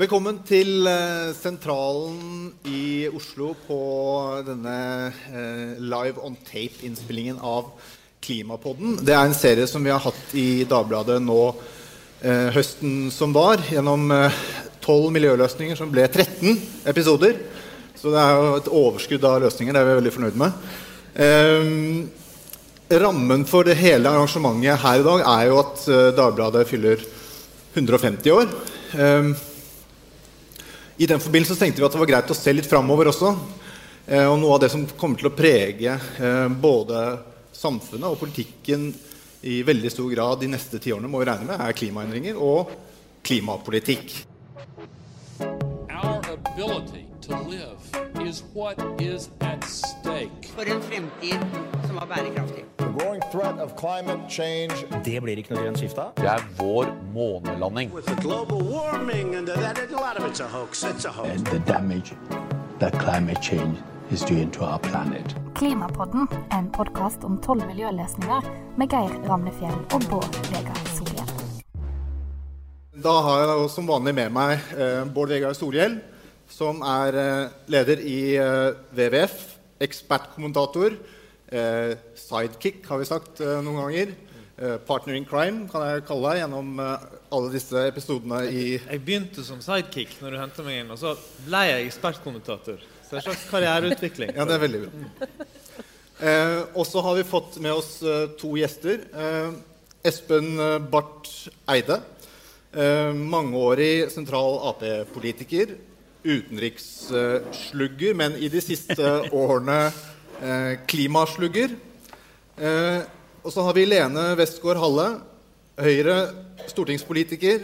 Velkommen til eh, Sentralen i Oslo på denne eh, live on tape-innspillingen av Klimapodden. Det er en serie som vi har hatt i Dagbladet nå eh, høsten som var, gjennom tolv miljøløsninger som ble 13 episoder. Så det er jo et overskudd av løsninger. Det er vi veldig fornøyd med. rammen for det hele arrangementet her i dag er jo at Dagbladet fyller 150 år. I den forbindelse tenkte vi at det var greit å se litt framover også. Eh, og noe av det som kommer til å prege eh, både samfunnet og politikken i veldig stor grad de neste tiårene, må vi regne med, er klimaendringer og klimapolitikk. Our ability to live is what is at stake. For en fremtid som er bærekraftig. Det blir ikke noe grønt skifte. Det er vår månelanding. With the global warming and that, a lot of it's a hoax. It's a hoax. And the damage that climate change is doing to our planet. Klimapodden en podkast om tolv miljøløsninger med Geir Ramnefjell og Bård Vegar Solhjell. Da har jeg som vanlig med meg eh, Bård Vegar Solhjell, som er eh, leder i eh, WWF, ekspertkommentator Eh, sidekick, har vi sagt eh, noen ganger. Eh, partner in crime kan jeg kalle deg gjennom alle disse episodene i Jeg begynte som sidekick når du hentet meg inn, og så ble jeg ekspertkommentator. Så det er en slags karriereutvikling. ja, det er veldig bra. Eh, og så har vi fått med oss eh, to gjester. Eh, Espen Barth Eide. mangeårig sentral Ap-politiker. Utenriksslugger, men i de siste årene eh, klimaslugger. Eh, og så har vi Lene Westgård Halle, Høyre, stortingspolitiker.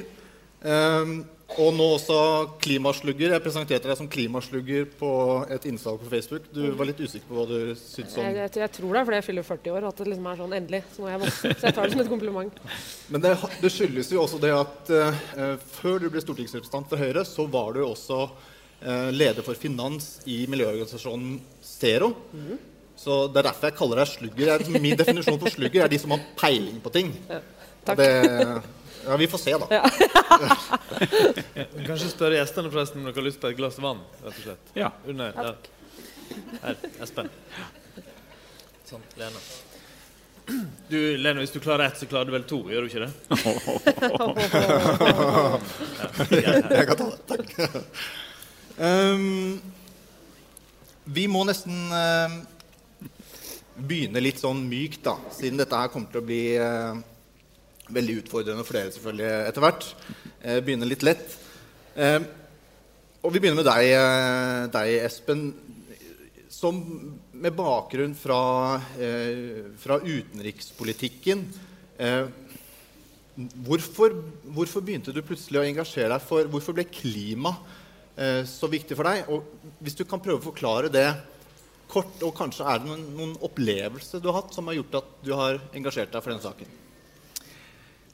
Og nå også klimaslugger. Jeg presenterte deg som klimaslugger på et innslag på Facebook. Du var litt usikker på hva du syntes om jeg, jeg, jeg, tror det er fordi jeg fyller 40 år at det liksom er sånn endelig. Så nå er jeg voksen. Så jeg tar det som et kompliment. Men det, det skyldes jo også det at uh, før du ble stortingsrepresentant for Høyre, så var du også uh, leder for finans i miljøorganisasjonen Zero. Mm. Så Det er derfor jeg kaller deg slugger. Min definisjon på slugger er de som har peiling på ting. Ja, takk. Det, ja, Vi får se, da. Ja. Kanskje spørre gjestene forresten om dere har lyst på et glass vann? rett og slett. Ja. Under, ja. Her, Espen. Sånn. Lene. Du, Lene, hvis du klarer ett, så klarer du vel to? Gjør du ikke det? ja, jeg kan ta det. Takk. Um, vi må nesten uh, begynne litt sånn mykt, da, siden dette her kommer til å bli uh, veldig utfordrende for dere selvfølgelig etter hvert. Uh, begynne litt lett. og vi begynner med deg, deg Espen. Som med bakgrunn fra, fra utenrikspolitikken hvorfor, hvorfor, begynte du plutselig å engasjere deg for Hvorfor ble klima så viktig for deg? Og hvis du kan prøve å forklare det kort, og kanskje er det noen, noen opplevelser du har hatt som har gjort at du har engasjert deg for denne saken?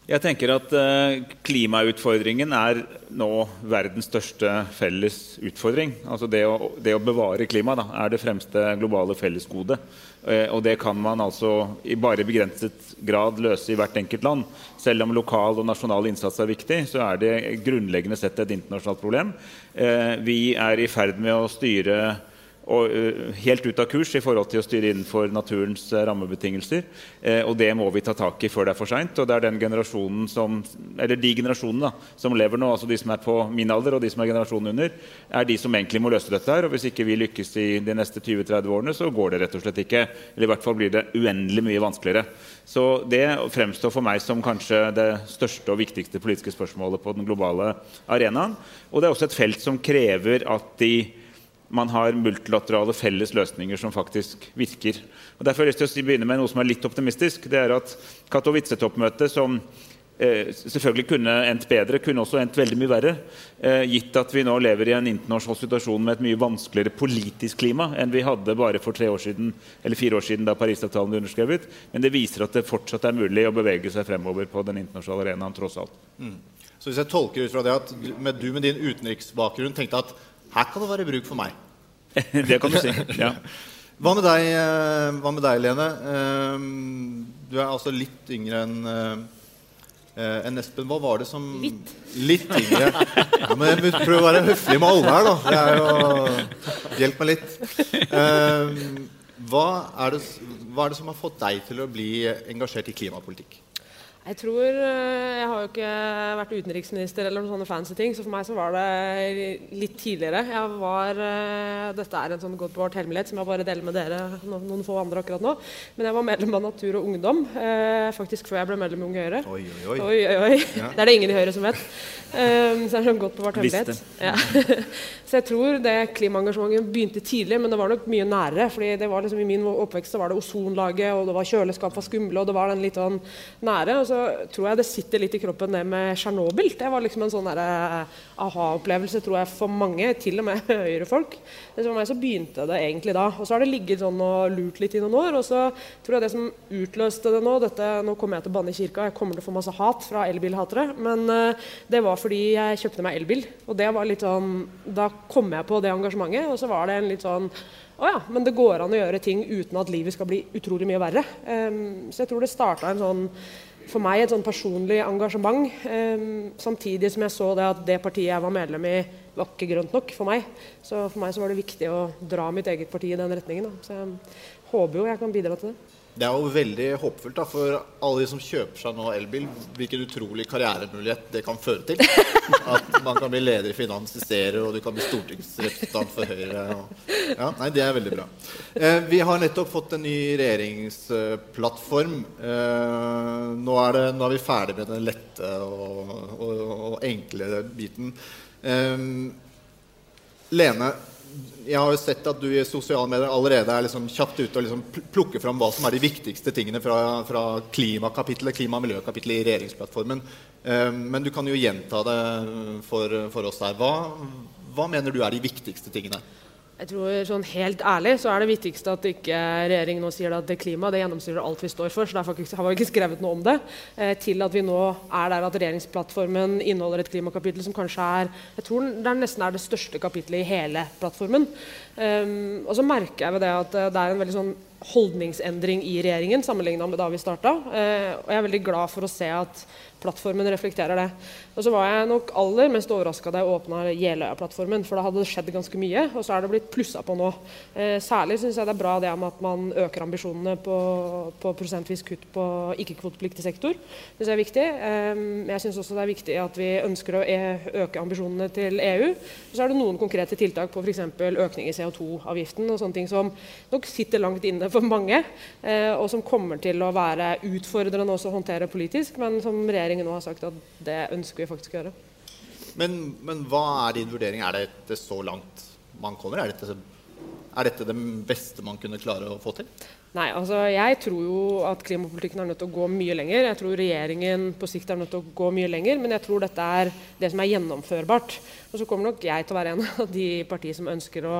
Jeg tenker at uh, Klimautfordringen er nå verdens største felles utfordring. Altså det å, det å bevare klimaet er det fremste globale fellesgode. Uh, og det kan man altså i bare begrenset grad løse i hvert enkelt land. Selv om lokal og nasjonal innsats er viktig, så er det grunnleggende sett et internasjonalt problem. Uh, vi er i ferd med å styre og uh, helt ut av kurs i forhold til å styre innenfor naturens uh, rammebetingelser. Uh, og det må vi ta tak i før det er for seint. Og det er den generasjonen som, eller de generasjonene som lever nå, altså de som er på min alder og de som er generasjonen under, er de som egentlig må løse dette her. Og hvis ikke vi lykkes i de neste 20-30 årene, så går det rett og slett ikke. Eller i hvert fall blir det uendelig mye vanskeligere. Så det fremstår for meg som kanskje det største og viktigste politiske spørsmålet på den globale arenaen. Og det er også et felt som krever at de man har multilaterale felles løsninger som faktisk virker. Og derfor har jeg lyst til å begynne med noe som er litt optimistisk. Det er at Katowice-toppmøtet, som eh, selvfølgelig kunne endt bedre, kunne også endt veldig mye verre. Eh, gitt at vi nå lever i en internasjonal situasjon med et mye vanskeligere politisk klima enn vi hadde bare for tre år siden, eller fire år siden da Parisavtalen ble underskrevet. Men det viser at det fortsatt er mulig å bevege seg fremover på den internasjonale arenaen. tross alt. Mm. Så hvis jeg tolker ut fra det at du med, din utenriksbakgrunn tenkte at her kan det være bruk for meg. det kan du si. ja. Hva med deg, eh, hva med deg Lene? Ehm, du er altså litt yngre enn eh, eh, enn Espen. Hva var det som Litt. Litt yngre. Ja, men jeg prøver å være høflig med alle her, da. Det er jo Hjelp meg litt. Eh, hva, er det, hva er det som har fått deg til å bli engasjert i klimapolitikk? Jeg tror eh, Jeg har jo ikke vært utenriksminister eller noen sånne fancy ting, så for meg så var det litt tidligere. Jeg var eh, Dette er en sånn godt bevart hemmelighet som jeg bare deler med dere noen, få andre akkurat nå. Men jeg var medlem av Natur og Ungdom eh, faktisk før jeg ble medlem i Unge Høyre. Oi, oi, oi. oi, oi, oi. Ja. Det er det ingen i Høyre som vet. Um, så det er sånn godt bevart hemmelighet. Ja. så jeg tror det klimaengasjementet begynte tidlig, men det var nok mye nærere. fordi det var liksom I min oppvekst så var det ozonlaget, og det var kjøleskap var skumle, og det var den litt sånn nære. og så tror jeg det sitter litt i kroppen, det med Tsjernobyl. Det var liksom en sånn eh, aha-opplevelse tror jeg for mange, til og med Høyre-folk. For meg så begynte det egentlig da. Og så har det ligget sånn og lurt litt i noen år. Og så tror jeg det som utløste det nå dette, Nå kommer jeg til å banne i kirka, jeg kommer til å få masse hat fra elbilhatere. Men uh, det var fordi jeg kjøpte meg elbil. Og det var litt sånn Da kom jeg på det engasjementet, og så var det en litt sånn å ja, men det går an å gjøre ting uten at livet skal bli utrolig mye verre. Um, så jeg tror det starta en sånn for meg et sånn personlig engasjement. Um, samtidig som jeg så det at det partiet jeg var medlem i, var ikke grønt nok for meg. Så for meg så var det viktig å dra mitt eget parti i den retningen. Da. Så jeg håper jo jeg kan bidra til det. Det er jo veldig håpefullt da, for alle de som kjøper seg nå elbil. Hvilken utrolig karrieremulighet det kan føre til. At man kan bli leder i finans i stereo, og du kan bli stortingsrepresentant for Høyre. Og, ja, nei, Det er veldig bra. Eh, vi har nettopp fått en ny regjeringsplattform. Eh, nå, er det, nå, er vi ferdig med den lette og, og, og enkle biten. Eh, Lene, jeg har jo sett at du i sosiale medier allerede er liksom kjapt ute og liksom plukker fram hva som er de viktigste tingene fra, fra klimakapitlet, klima- og miljøkapitlet i regjeringsplattformen. Um, men du kan jo gjenta det for, for oss der. Hva, hva, mener du er de viktigste tingene? Jeg tror sånn Helt ærlig så er det viktigste at ikke regjeringen nå sier at det klima det gjennomstyrer alt vi står for. så Derfor har vi ikke skrevet noe om det. Eh, til at vi nå er der at regjeringsplattformen inneholder et klimakapittel som kanskje er jeg tror det er nesten er det største kapitlet i hele plattformen. Um, og så merker jeg ved det at det er en veldig sånn holdningsendring i regjeringen sammenligna med da vi starta. Eh, og jeg er veldig glad for å se at plattformen reflekterer det. Og så var jeg nok aller mest overraska da jeg åpna Jeløya-plattformen, for da hadde det skjedd ganske mye, og så er det blitt plussa på nå. Eh, særlig syns jeg det er bra det med at man øker ambisjonene på, på prosentvis kutt på ikke-kvotepliktig sektor. Det synes jeg er viktig. Eh, jeg syns også det er viktig at vi ønsker å e øke ambisjonene til EU. Og så er det noen konkrete tiltak på f.eks. økning i CO2-avgiften og sånne ting som nok sitter langt inne for mange, eh, og som kommer til å være utfordrende også å håndtere politisk, men som regjeringen nå har sagt at det ønsker vi faktisk å gjøre. Men, men hva er din vurdering? Er dette så langt man kommer? Er dette, er dette det beste man kunne klare å få til? Nei, altså jeg tror jo at klimapolitikken er nødt til å gå mye lenger. Jeg tror regjeringen på sikt er nødt til å gå mye lenger, men jeg tror dette er det som er gjennomførbart. Og så kommer nok jeg til å være en av de partiene som ønsker å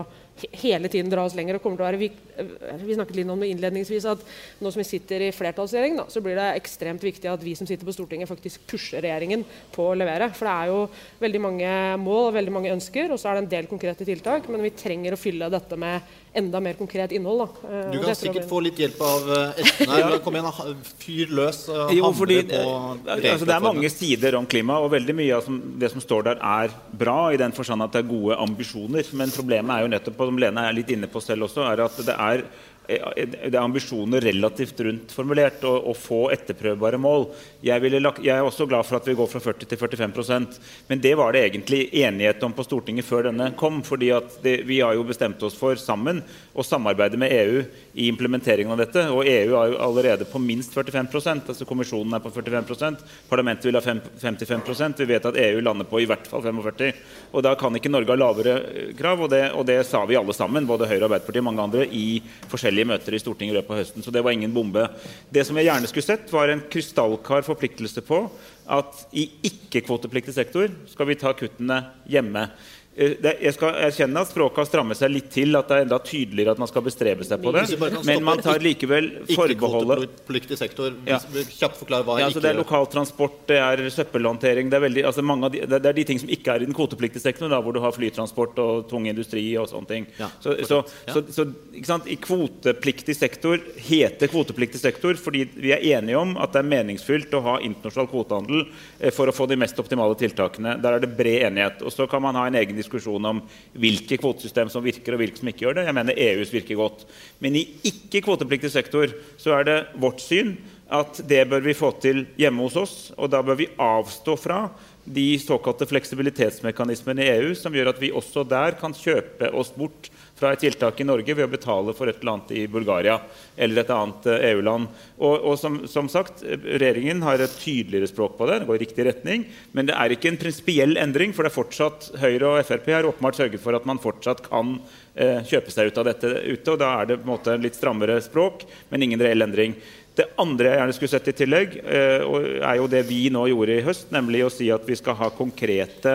hele tiden dra oss lenger. og kommer til å være, Vi, eh, vi snakket litt om det innledningsvis at nå som vi sitter i flertallsregjering, da, så blir det ekstremt viktig at vi som sitter på Stortinget faktisk pusher regjeringen på å levere. For det er jo veldig mange mål og veldig mange ønsker, og så er det en del konkrete tiltak. Men vi trenger å fylle dette med enda mer konkret innhold. Da. Eh, du kan sikkert få litt hjelp av eh, Espen her. Kom igjen, fyr løs. Jo, fordi, altså, det er mange sider om klima, og veldig mye av det som står der, er bra, i den forstand at det er gode ambisjoner. Men problemet er jo nettopp som Lene er litt inne på selv også, er at det er det er ambisjoner relativt rundt formulert og, og få etterprøvbare mål. Jeg, lagt, jeg, er også glad for at vi går fra 40 til 45% men det var det egentlig enighet om på Stortinget før denne kom. fordi det, Vi har jo bestemt oss for sammen å samarbeide med EU i implementeringen av dette. Og EU er jo allerede på minst 45% altså Kommisjonen er på 45% parlamentet vil ha 55% Vi vet at EU lander på i hvert fall 45 og Da kan ikke Norge ha lavere krav, og det, og det sa vi alle sammen, både Høyre, Arbeiderpartiet og mange andre, i forskjellige forskjellige møter i Stortinget i løpet av høsten. Så det var ingen bombe. Det som jeg gjerne skulle sett, var en krystallklar forpliktelse på at i ikke-kvotepliktig sektor skal vi ta kuttene hjemme. Eh, jeg skal erkjenne at språket har strammet seg litt til. At det er enda tydeligere at man skal bestrebe seg på det. Men man tar likevel forbeholdet Ikke-kvotepliktig sektor. Ja. Kjapt forklar hva ja, altså Det er lokal lokaltransport, det er søppelhåndtering det er, veldig, altså de, det er de ting som ikke er i den kvotepliktige sektoren, da, hvor du har flytransport og tung industri og sånne ting. Ja, så, så, så, så? I kvotepliktig sektor heter kvotepliktig sektor fordi vi er enige om at det er meningsfylt å ha internasjonal kvotehandel eh, for å få de mest optimale tiltakene. Der er det bred enighet. Og så kan man ha en egen diskusjon om hvilke kvotesystem som virker, og hvilke som ikke gjør det. Jeg mener EUs virker godt. Men i ikke-kvotepliktig sektor så er det vårt syn at det bør vi få til hjemme hos oss. Og da bør vi avstå fra de såkalte fleksibilitetsmekanismene i EU som gjør at vi også der kan kjøpe oss bort fra et tiltak i Norge ved å betale for et eller annet i Bulgaria eller et annet eh, EU-land. Og, og som, som sagt, Regjeringen har et tydeligere språk på det. Det går i riktig retning. Men det er ikke en prinsipiell endring, for det er fortsatt Høyre og Frp har åpenbart sørget for at man fortsatt kan eh, kjøpe seg ut av dette ute. og Da er det på en måte litt strammere språk, men ingen reell endring. Det andre jeg gjerne skulle sett i tillegg, eh, er jo det vi nå gjorde i høst, nemlig å si at vi skal ha konkrete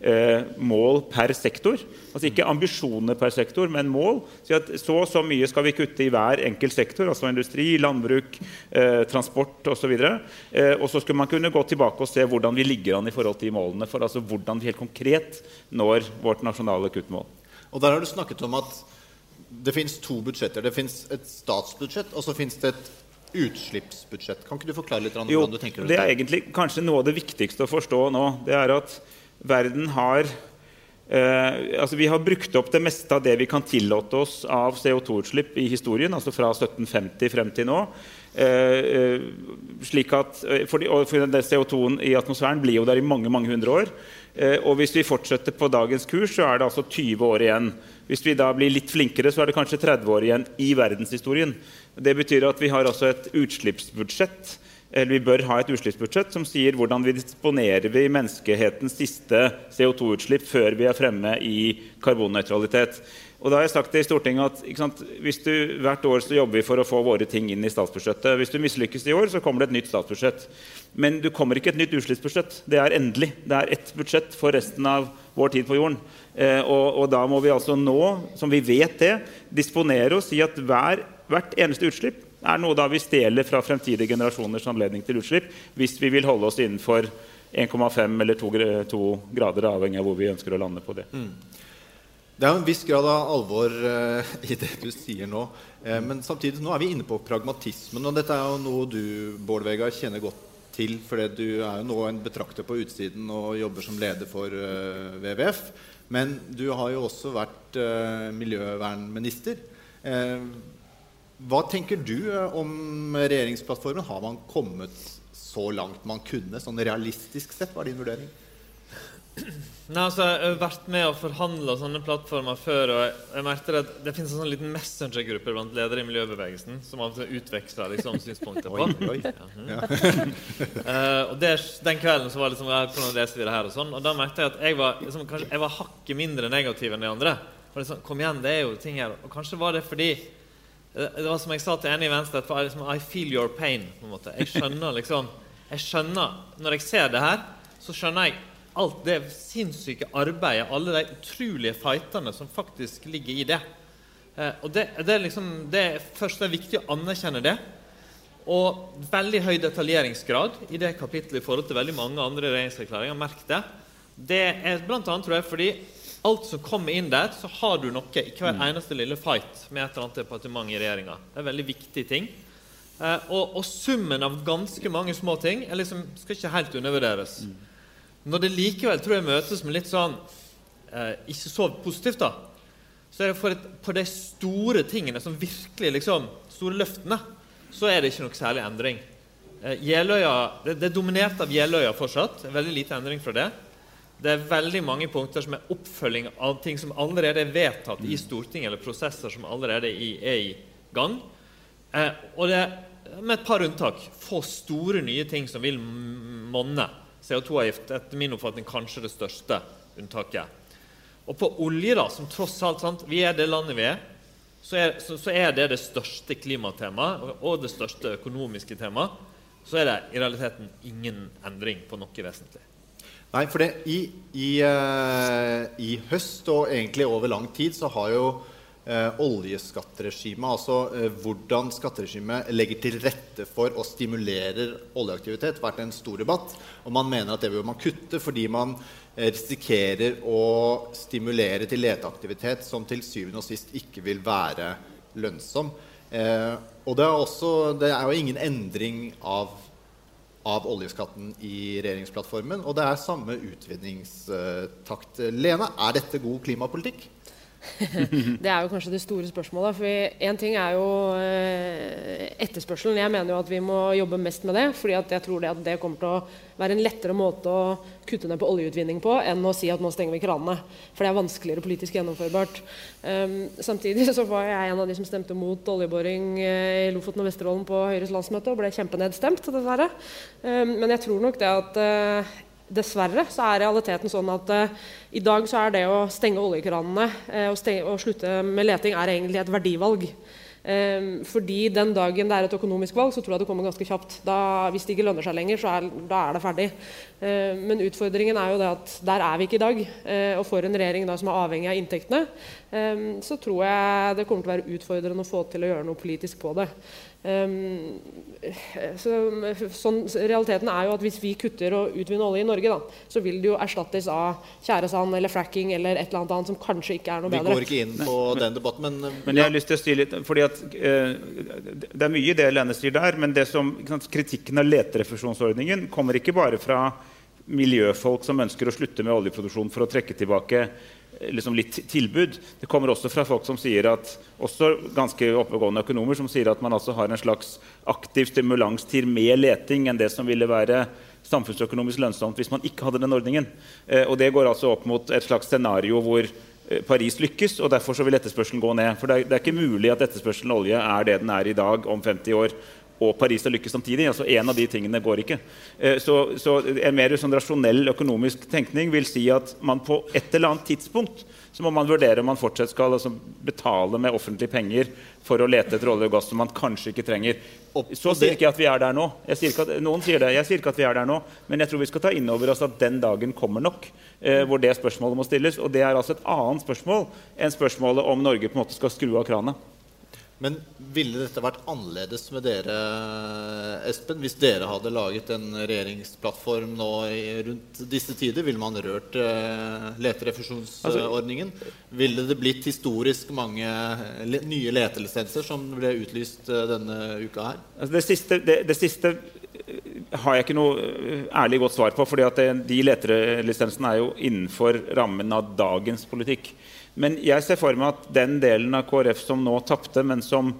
eh, mål per sektor. Altså ikke ambisjoner per sektor, men mål. Så og så mye skal vi kutte i hver enkelt sektor, altså industri, landbruk, eh, transport osv. Og så skulle man kunne gå tilbake og se hvordan vi ligger an i forhold til målene. For altså hvordan vi helt konkret når vårt nasjonale kuttmål. Og der har du snakket om at det fins to budsjetter. Det fins et statsbudsjett, og så fins det et utslippsbudsjett. Kan ikke du forklare litt om Jo, hvordan du tenker rundt det er egentlig kanskje noe av det viktigste å forstå nå. Det er at verden har eh, altså Vi har brukt opp det meste av det vi kan tillate oss av CO2-utslipp i historien, altså fra 1750 frem til nå. Eh, eh, slik at, for, fordi, for den CO2-en i atmosfæren blir jo der i mange mange hundre år. Eh, og hvis vi fortsetter på dagens kurs, så er det altså 20 år igjen. Hvis vi da blir litt flinkere, så er det kanskje 30 år igjen i verdenshistorien. Det betyr at vi har altså et utslippsbudsjett eller vi bør ha et utslippsbudsjett som sier hvordan vi disponerer vi menneskehetens siste CO2-utslipp før vi er fremme i karbonnøytralitet. Og da har jeg sagt i Stortinget at sant, du, Hvert år så jobber vi for å få våre ting inn i statsbudsjettet. Hvis du mislykkes i år, så kommer det et nytt statsbudsjett. Men du kommer ikke et nytt utslippsbudsjett. Det er endelig. Det er ett budsjett for resten av vår tid på jorden. Eh, og, og da må vi altså nå, som vi vet det, disponere oss i at hver, hvert eneste utslipp er noe da vi stjeler fra fremtidige generasjoners anledning til utslipp hvis vi vil holde oss innenfor 1,5 eller 2, grader, avhengig av hvor vi ønsker å lande på det. Det er en viss grad av alvor eh, i det du sier nå. Eh, men samtidig nå er vi inne på pragmatismen. Og dette er jo noe du Bård Vegar, kjenner godt til. For du er jo nå en betrakter på utsiden og jobber som leder for eh, WWF. Men du har jo også vært eh, miljøvernminister. Eh, hva tenker du eh, om regjeringsplattformen? Har man kommet så langt man kunne, sånn realistisk sett? Hva er din vurdering? Nei, altså, Jeg har vært med og forhandla sånne plattformer før. og jeg, jeg merkte at Det finnes en sånn liten messengergruppe blant ledere i miljøbevegelsen som av og til utveksler liksom, synspunkter på. Oi, oi. Eh, og det, Den kvelden så var det liksom, ja, hvordan leser vi det her og sånn, og da merkte jeg at jeg var, liksom, kanskje, jeg var hakket mindre negativ enn de andre. Og liksom, kom igjen, det er jo ting her. Og kanskje var det fordi eh, Det var som jeg sa til en i Venstre, at liksom, I feel your pain. på en måte. Jeg skjønner liksom jeg skjønner, Når jeg ser det her, så skjønner jeg alt det sinnssyke arbeidet, alle de utrolige fightene som faktisk ligger i det. Eh, og det, det, er liksom, det er først det er viktig å anerkjenne det. Og veldig høy detaljeringsgrad i det kapittelet i forhold til veldig mange andre regjeringserklæringer. Merk det. Det er blant annet, tror jeg, fordi alt som kommer inn der, så har du noe i hver eneste lille fight med et eller annet departement i regjeringa. Det er en veldig viktig ting. Eh, og, og summen av ganske mange små ting er liksom, skal ikke helt undervurderes. Når det likevel tror jeg møtes med litt sånn eh, ikke så positivt, da, så er det for et, på de store tingene som virkelig liksom, store løftene, så er det ikke noe særlig endring. Eh, Jeløya, det, det er dominert av Jeløya fortsatt. Veldig lite endring fra det. Det er veldig mange punkter som er oppfølging av ting som allerede er vedtatt i Stortinget, eller prosesser som allerede er i gang. Eh, og det er, med et par unntak, få store nye ting som vil monne. CO2-avgift etter min oppfatning kanskje det største unntaket. Og på olje, da, som tross alt sant, Vi er det landet vi er. Så er, så, så er det det største klimatemaet og, det største økonomiske temaet. Så er det i realiteten ingen endring på noe vesentlig. Nei, for det, i, i, uh, i høst og egentlig over lang tid så har jo eh, oljeskatteregimet, altså eh, hvordan skatteregimet legger til rette for og stimulerer oljeaktivitet, vært en stor debatt. Og man mener at det bør man kutte fordi man eh, risikerer å stimulere til leteaktivitet som til syvende og sist ikke vil være lønnsom. Eh, og det er, også, det er jo ingen endring av av oljeskatten i regjeringsplattformen. Og det er samme utvinningstakt. Lena, er dette god klimapolitikk? det er jo kanskje det store spørsmålet. for Én ting er jo eh, etterspørselen. Jeg mener jo at vi må jobbe mest med det. fordi jeg tror det at det kommer til å være en lettere måte å kutte ned på oljeutvinning på enn å si at nå stenger vi kranene. For det er vanskeligere politisk gjennomførbart. Um, samtidig så var jeg en av de som stemte mot oljeboring eh, i Lofoten og Vesterålen på Høyres landsmøte og ble kjempenedstemt, dessverre. Um, men jeg tror nok det at uh, dessverre så er realiteten sånn at uh, i dag så er det å stenge oljekranene uh, og, stenge, og, slutte med leting er egentlig et verdivalg. Um, fordi den dagen det er et økonomisk valg, så tror jeg det kommer ganske kjapt. Da, hvis det ikke lønner seg lenger, så er, da er det ferdig. Uh, men utfordringen er jo det at der er vi ikke i dag. og for en regjering da, som er avhengig av inntektene, um, så tror jeg det kommer til å være utfordrende å få til å gjøre noe politisk på det. Um, så, sånn, realiteten er jo at hvis vi kutter og utvinner olje i Norge, da, så vil det jo erstattes av tjæresand eller fracking eller et eller annet annet som kanskje ikke er noe vi bedre. Vi går ikke inn på den debatten, men Men jeg har lyst til å si litt fordi at uh, Det er mye i det Lene sier der, men det som, sant, kritikken av leterefusjonsordningen kommer ikke bare fra miljøfolk som ønsker å slutte med oljeproduksjon for å trekke tilbake liksom litt tilbud. Det kommer også fra folk som sier at, også ganske oppegående økonomer som sier at man altså har en slags aktiv stimulans til mer leting enn det som ville være samfunnsøkonomisk lønnsomt hvis man ikke hadde den ordningen. Eh, og Det går altså opp mot et slags scenario hvor eh, Paris lykkes, og derfor så vil etterspørselen gå ned. For det er, det er ikke mulig at etterspørselen olje er det den er i dag om 50 år og Paris har lykkes samtidig. altså En av de tingene går ikke. Eh, så, så En mer sånn rasjonell økonomisk tenkning vil si at man på et eller annet tidspunkt så må man vurdere om man fortsatt skal altså, betale med offentlige penger for å lete etter olje og gass som man kanskje ikke trenger. Så sier ikke jeg at vi er der nå. Sier at, noen sier det. Jeg sier ikke at vi er der nå, men jeg tror vi skal ta inn over oss at den dagen kommer nok eh, hvor det spørsmålet må stilles. Og det er altså et annet spørsmål enn spørsmålet om Norge på en måte skal skru av krana. Men ville dette vært annerledes med dere, Espen? Hvis dere hadde laget en regjeringsplattform nå rundt disse tider, ville man rørt uh, leterefusjonsordningen? ville det blitt historisk mange nye letelisenser som ble utlyst uh, denne uka her? Altså det, siste, det, det, siste, har jeg ikke noe ærlig godt svar på. fordi de letelisensene er jo innenfor rammen av dagens politikk. Men jeg ser for meg at den delen av KrF som nå tapte, men som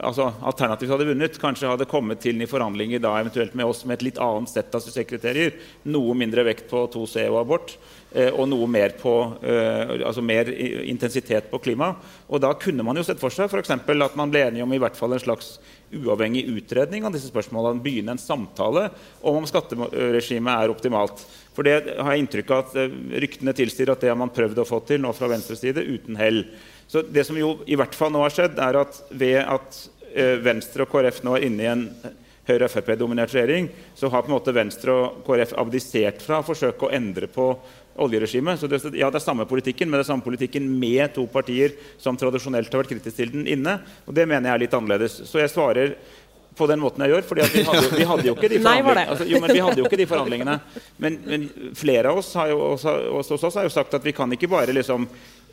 altså, alternativt hadde vunnet, kanskje hadde kommet til i forhandlinger da eventuelt med oss med et litt annet sett av suksesskriterier. Noe mindre vekt på 2C og abort. Eh, og noe mer, på, eh, altså mer intensitet på klima. Og da kunne man jo sett for seg for at man ble enige om i hvert fall en slags uavhengig utredning av disse spørsmålene. Begynne en samtale om om skatteregimet er optimalt. For det har jeg inntrykk av at eh, ryktene tilsier at det har man prøvd å få til nå fra venstre side, uten hell. Så det som jo i hvert fall nå har skjedd, er at ved at Venstre og KrF nå er inne i en Høyre-Frp-dominert regjering, så har på en måte Venstre og KrF abdisert fra å forsøke å endre på oljeregimet. Så det, ja, det er samme politikken, men det er samme politikken med to partier som tradisjonelt har vært kritiske til den inne. Og det mener jeg er litt annerledes. Så jeg svarer på den måten jeg gjør. fordi vi hadde, vi hadde, jo ikke de forhandlingene. Altså, jo, men vi hadde jo ikke de forhandlingene. Men, men flere av oss har jo, også, også, også har jo sagt at vi kan ikke bare liksom Eh,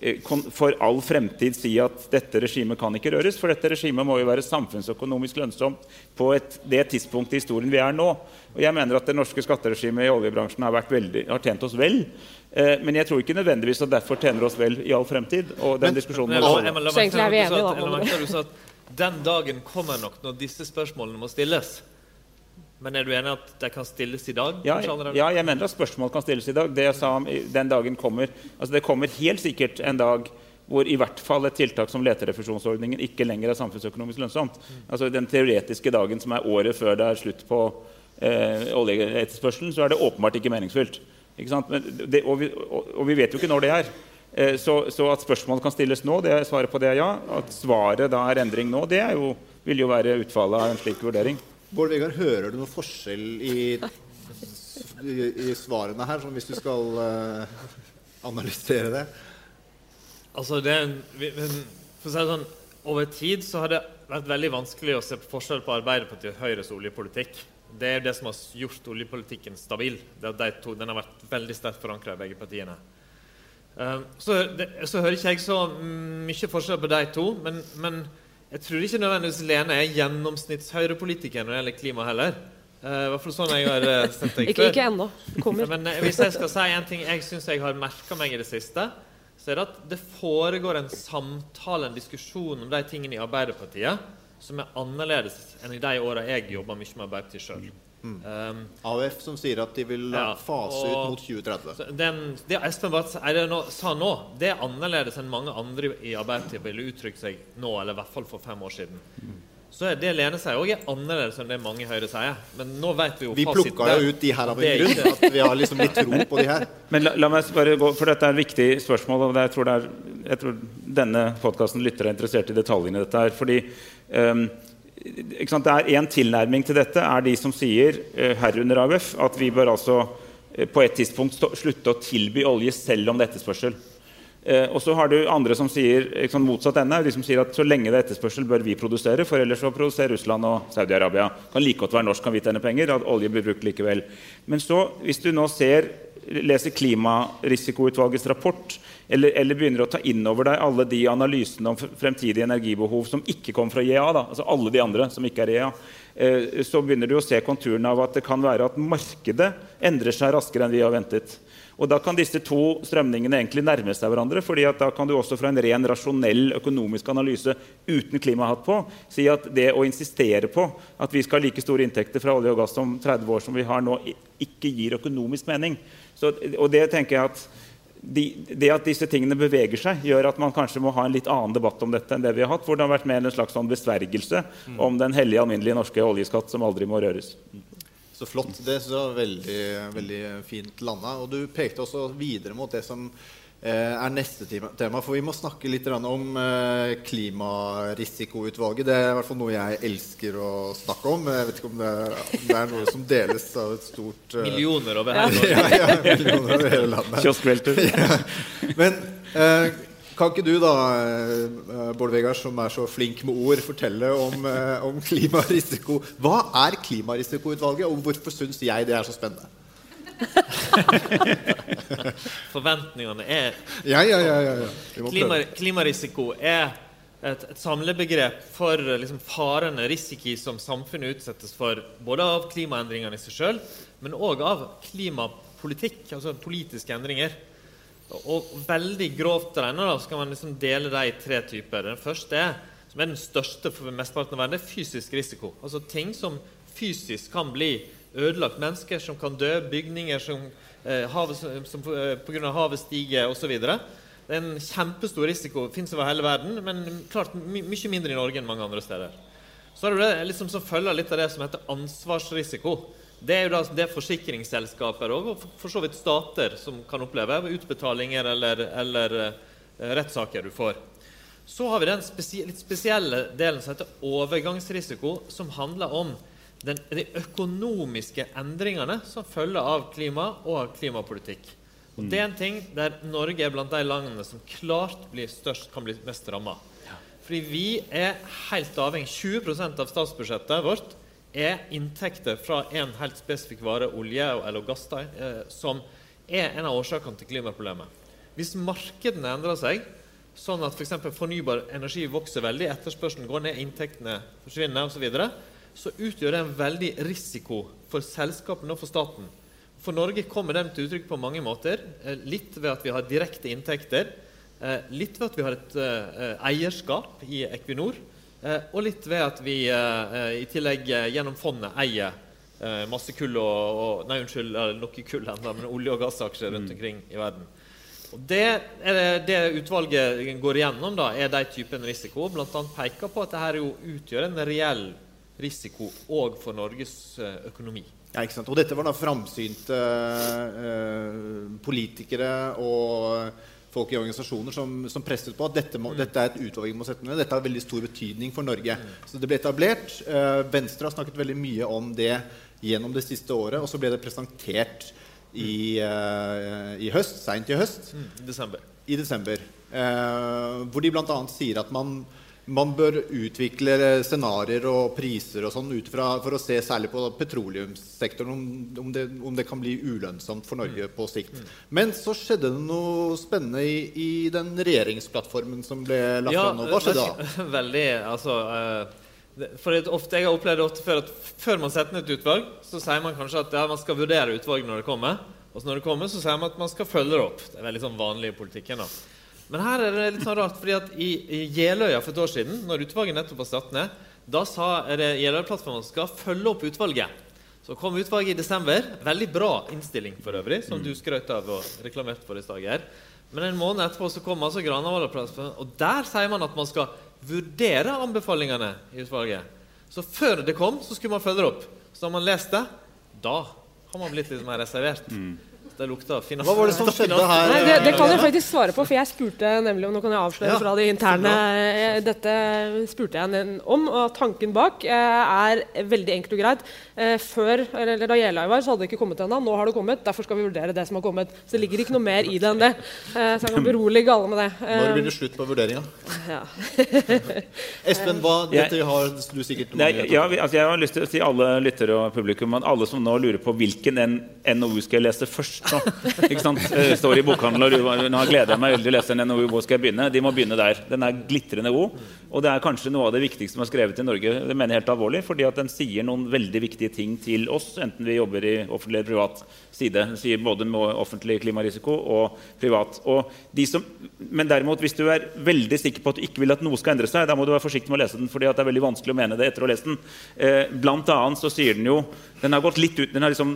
for all fremtid si at dette regimet kan ikke røres. For dette regimet må jo være samfunnsøkonomisk lønnsomt på et, det tidspunktet i historien vi er nå. Og jeg mener at det norske skatteregimet i oljebransjen har, veldig, har tjent oss vel. Eh, men jeg tror ikke nødvendigvis at derfor tjener oss vel i all fremtid. Og den men, diskusjonen men, er vi enige, da. Den dagen kommer nok når disse spørsmålene må stilles. Men er du enig at det kan stilles i dag? Ja, ja, jeg mener at spørsmål kan stilles i dag. Det jeg sa om den dagen kommer altså Det kommer helt sikkert en dag hvor i hvert fall et tiltak som leterefusjonsordningen ikke lenger er samfunnsøkonomisk lønnsomt. Altså Den teoretiske dagen som er året før det er slutt på eh, oljeetterspørselen, så er det åpenbart ikke meningsfylt. Ikke det, og, vi, og, og, vi, vet jo ikke når det er. Eh, så, så, at spørsmål kan stilles nå, det er svaret på det er ja. At svaret da er endring nå, det er jo, vil jo være utfallet av en slik vurdering. Bård Vegar, hører du noen forskjell i i, i svarene her, sånn hvis du skal uh, analysere det? Altså, det for å si det sånn, Over tid så har det vært veldig vanskelig å se forskjell på Arbeiderpartiet og Høyres oljepolitikk. Det er det som har gjort oljepolitikken stabil. Det at de to, den har vært veldig sterkt forankra i begge partiene. Um, så, det, så hører ikke jeg så mye forskjell på de to, men, men jeg tror ikke nødvendigvis Lene er gjennomsnittshøyrepolitiker når det gjelder klima heller. Uh, hvert fall sånn jeg har uh, sett deg Ikke, ikke ennå. Kommer. men uh, hvis jeg skal si en ting jeg syns jeg har merka meg i det siste, så er det at det foregår en samtale, en diskusjon om de tingene i Arbeiderpartiet som er annerledes enn i de åra jeg jobba mye med Arbeiderpartiet sjøl. Um, AUF som sier at de vil Ja, fase ut mot 2030. den, det Espen Barth er nå, sa nå, det er annerledes enn mange andre i Arbeiderpartiet ville uttrykt seg nå, eller i hvert fall for fem år siden. Så er det Lene sier òg, er annerledes enn det mange i Høyre sier. Men nå vet vi jo Vi plukka jo ut de her av en grunn. At vi har liksom litt tro på de her. Men la, la meg bare gå, for Dette er et viktig spørsmål. og det, jeg, tror det er, jeg tror denne podkasten lytter er interessert i detaljene i dette. her, fordi ehm, sant, det er En tilnærming til dette er de som sier, eh, herunder AUF, at vi bør altså eh, på et tidspunkt slutte å tilby olje selv om det er etterspørsel. Eh, og så har du andre som sier sant, motsatt ende. De som sier at så lenge det er etterspørsel, bør vi produsere, for ellers så produserer Russland og Saudi-Arabia. Kan like godt være norsk, kan vi tjene penger. At olje blir brukt likevel. Men så, hvis du nå ser, leser Klimarisikoutvalgets rapport, eller, eller begynner å ta inn over deg alle de analysene om fremtidige energibehov som ikke kom fra IEA, da, altså alle de andre som ikke er IEA, eh, så begynner du å se konturene av at det kan være at markedet endrer seg raskere enn vi har ventet. Og Da kan disse to strømningene egentlig nærme seg hverandre. fordi da kan du også fra en ren rasjonell økonomisk analyse uten klimahatt på si at det å insistere på at vi skal ha like store inntekter fra olje og gass om 30 år som vi har nå, ikke gir økonomisk mening. Så, og det tenker jeg at de, det at disse tingene beveger seg, gjør at man kanskje må ha en litt annen debatt om dette enn det vi har hatt, hvor det har vært mer en slags sånn besvergelse om den hellige alminnelige norske oljeskatt som aldri må røres. Så flott. Det synes jeg var veldig, veldig fint landa. Og du pekte også videre mot det som er neste tema. For vi må snakke litt om eh, klimarisikoutvalget. Det er i hvert fall noe jeg elsker å snakke om. Jeg vet ikke om det er, om det er noe som deles av et stort eh, Millioner over hele landet. ja, ja, millioner over hele landet. Kioskvelter. Men eh, kan ikke du da, eh, Bård Vegar, som er så flink med ord, fortelle om, eh, om klimarisiko? Hva er klimarisikoutvalget, og hvorfor syns jeg det er så spennende? Forventningene er Ja, ja, ja. ja, ja. Klima, klimarisiko er et, et samlebegrep for liksom, farene, risiko som samfunnet utsettes for, både av klimaendringene i seg sjøl, men òg av klimapolitikk, altså politiske endringer. Og, veldig grovt regna da, skal man liksom dele det i tre typer. Den første er, som er den største for mesteparten av verden, er fysisk risiko. Altså ting som fysisk kan bli ødelagt. Mennesker som kan dø, bygninger som, eh, havet, som, som eh, pga. havet stiger osv. Det er en kjempestor risiko. Fins over hele verden, men klart my mye mindre i Norge enn mange andre steder. Så er det det liksom som følger litt av det som heter ansvarsrisiko. Det er jo da det forsikringsselskaper og for så vidt stater som kan oppleve utbetalinger eller, eller eh, rettssaker du får. Så har vi den spesie litt spesielle delen som heter overgangsrisiko, som handler om den, de økonomiske endringene som følger av klima og av klimapolitikk. Og Det er en ting der Norge er blant de landene som klart blir størst, kan bli mest ramma. Fordi vi er helt avhengig 20% av statsbudsjettet vårt er inntekter fra en helt spesifikk vare, olje eller gass, eh, som er en av årsakene til klimaproblemet. Hvis markedene endrer seg, sånn at f.eks. For fornybar energi vokser veldig, etterspørselen går ned, inntektene forsvinner osv., så, utgjør det en veldig risiko for selskapene og for staten. For Norge kommer den til uttrykk på mange måter. eh, Litt ved at vi har direkte inntekter. eh, Litt ved at vi har et eh, eierskap i Equinor. Og litt ved at vi i tillegg gjennom fondet eier masse kull og, og Nei, unnskyld, noe kull ennå, men olje- og gassaksjer rundt omkring i verden. Og det, er det, det utvalget går igjennom, da, er de typen risiko. Blant annet peker på at dette jo utgjør en reell risiko òg for Norges eh, økonomi. Ja, ikke sant? Og dette var da framsynte eh, politikere og folk i organisasjoner som, som presset på at dette, må, dette er et utvalg vi må sette ned. Dette har veldig stor betydning for Norge. Så det ble etablert. Eh, Venstre har snakket veldig mye om det gjennom det siste året, og så ble det presentert i, eh, i høst, seint i høst, Mm, Desember. i desember. Eh, hvor de bl.a. sier at man, man bør utvikle scenarioer og priser og sånn ut fra for å se særlig på petroleumssektoren om, om, det, om det kan bli ulønnsomt for Norge på sikt. Men så skjedde det noe spennende i, i den regjeringsplattformen som ble lagt fram nå. Hva skjedde da? Veldig, altså eh, for ofte, Jeg har opplevd ofte før at før man setter ned et utvalg, så sier man kanskje at ja, man skal vurdere utvalget når det kommer. Og så når det kommer, så sier man at man skal følge det opp. Det er veldig sånn vanlig i politikken. da. Men her er det litt sånn rart, fordi at i, Jeløya for et år siden, når utvalget nettopp var satt ned, da sa Jeløya-plattformen skal følge opp utvalget. Så kom utvalget i desember. Veldig bra innstilling for øvrig, som du skrøt av og reklamerte for i stad, Geir. Men en måned etterpå så kom altså Granavolden-plattformen, og der sier man at man skal vurdere anbefalingene i utvalget. Så før det kom, så skulle man følge det opp. Så har man lest det, da har man blitt litt mer reservert. Så det lukta finans... Hva var det som skjedde her? Nei, det, det kan jeg faktisk svare på, for jeg spurte nemlig om Nå kan jeg avsløre Ja, fra det interne eh, Dette spurte jeg om, og tanken bak eh, er veldig enkelt og greit. Eh, Før, eller Da Jeløya var, så hadde det ikke kommet ennå. Nå har det kommet. Derfor skal vi vurdere det som har kommet. Så det ligger ikke noe mer i det enn det. Eh, Så jeg kan berolige alle med det. Når blir det slutt på vurderinga? Ja. Espen, hva, dette har du sikkert Nei, ja, altså jeg har lyst til å si alle lyttere og publikum at alle som nå lurer på hvilken NOU skal jeg lese først nå, ikke sant? Eh, står i bokhandelen og nå gleder jeg meg veldig til å lese den. Hvor skal jeg begynne? De må begynne der. Den er glitrende god. Og det er kanskje noe av det viktigste som er skrevet i Norge. Det mener jeg helt alvorlig, fordi at den sier noen veldig viktige ting til oss, enten vi jobber i offentlig eller privat side. Den sier både med offentlig klimarisiko og privat. Og de som, men derimot, hvis du er veldig sikker på at du ikke vil at noe skal endre seg, da må du være forsiktig med å lese den, fordi det er veldig vanskelig å mene det etter å ha lest den. Eh, blant annet så sier den jo Den har gått litt ut den har liksom,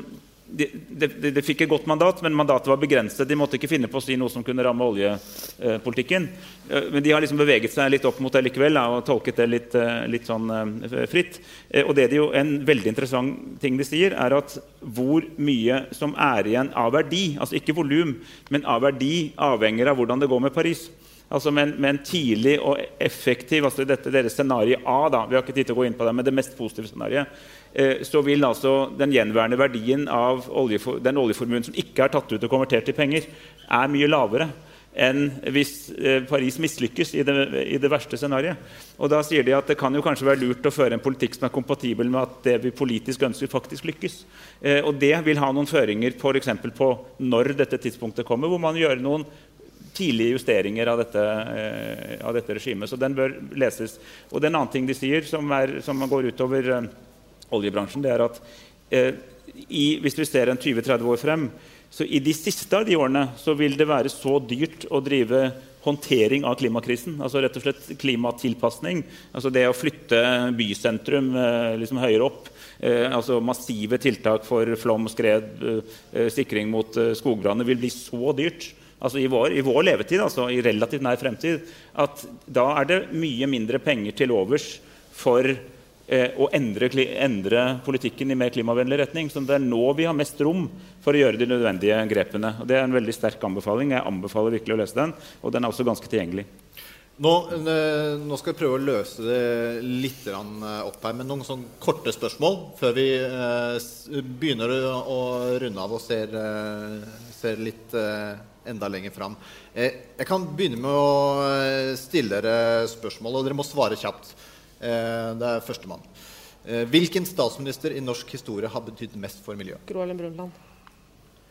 de, de, de fikk et godt mandat, men mandatet var begrenset. De måtte ikke finne på å si noe som kunne ramme oljepolitikken. Eh, men de har liksom beveget seg litt opp mot det likevel og tolket det litt, eh, litt sånn eh, fritt. Og det de jo, En veldig interessant ting de sier, er at hvor mye som er igjen av verdi, altså ikke volum, men av verdi, avhenger av hvordan det går med Paris. Altså med en, med en tidlig og effektiv altså dette deres scenario A, da, vi har ikke tid til å gå inn på det, men det mest positive scenarioet, så vil altså den gjenværende verdien av oljefor, den oljeformuen som ikke er tatt ut og konvertert til penger, er mye lavere enn hvis eh, Paris mislykkes i det, i det verste scenarioet. Og da sier de at det kan jo kanskje være lurt å føre en politikk som er kompatibel med at det vi politisk ønsker, faktisk lykkes. Eh, og det vil ha noen føringer f.eks. på når dette tidspunktet kommer, hvor man gjør noen tidlige justeringer av dette, eh, av dette regimet. Så den bør leses. Og det er en annen ting de sier, som, er, som går utover eh, oljebransjen, det er at eh, i, hvis vi ser en 20-30 år frem, så i de siste av de årene så vil det være så dyrt å drive håndtering av klimakrisen. altså rett og slett Klimatilpasning. altså Det å flytte bysentrum eh, liksom høyere opp. Eh, altså Massive tiltak for flom, skred, eh, sikring mot skogbranner vil bli så dyrt altså i vår, i vår levetid, altså i relativt nær fremtid, at da er det mye mindre penger til overs for eh, å endre, endre politikken i mer klimavennlig retning. Så det er nå vi har mest rom for å gjøre de nødvendige grepene. Og det er en veldig sterk anbefaling. Jeg anbefaler virkelig å lese den, og den er også ganske tilgjengelig. Nå, eh, nå skal vi prøve å løse det litt eh, opp her med noen sånn korte spørsmål før vi eh, begynner å, runde av og ser, eh, ser litt eh, enda lenger fram. Eh, jeg kan begynne med å eh, stille dere spørsmål, og dere må svare kjapt. Eh, det er førstemann. Eh, hvilken statsminister i norsk historie har betydd mest for miljøet? Gro Harlem Brundtland.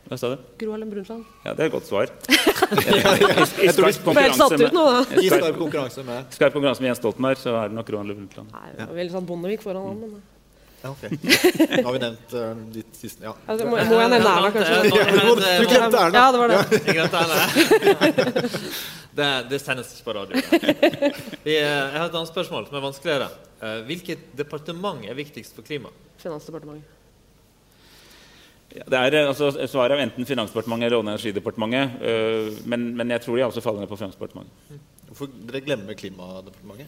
Hva sa du? Gro Harlem Brundtland. Ja, det er et godt svar. Jeg tror vi Ble satt ut nå, da. I skarp konkurranse med skarp konkurranse med Jens Stoltenberg, så er det nok Roald Brundtland. Nei, det var veldig sånn Bondevik foran han. Men... ja, ok. Nå har vi nevnt uh, ditt siste ja. Altså, må, må jeg nevne Erna, kanskje? Du glemte Erna. Ja, det var det. Henne. Det, det sendes ikke på radio. Vi, eh, jeg har et annet spørsmål som er vanskeligere. Eh, Hvilket departement er viktigst for klima? Finansdepartementet. Ja, det er eh, altså, Svaret er enten Finansdepartementet eller Olje- og energidepartementet. øh, men, men jeg tror de også faller ned på Finansdepartementet. Hvorfor dere glemmer Klimadepartementet?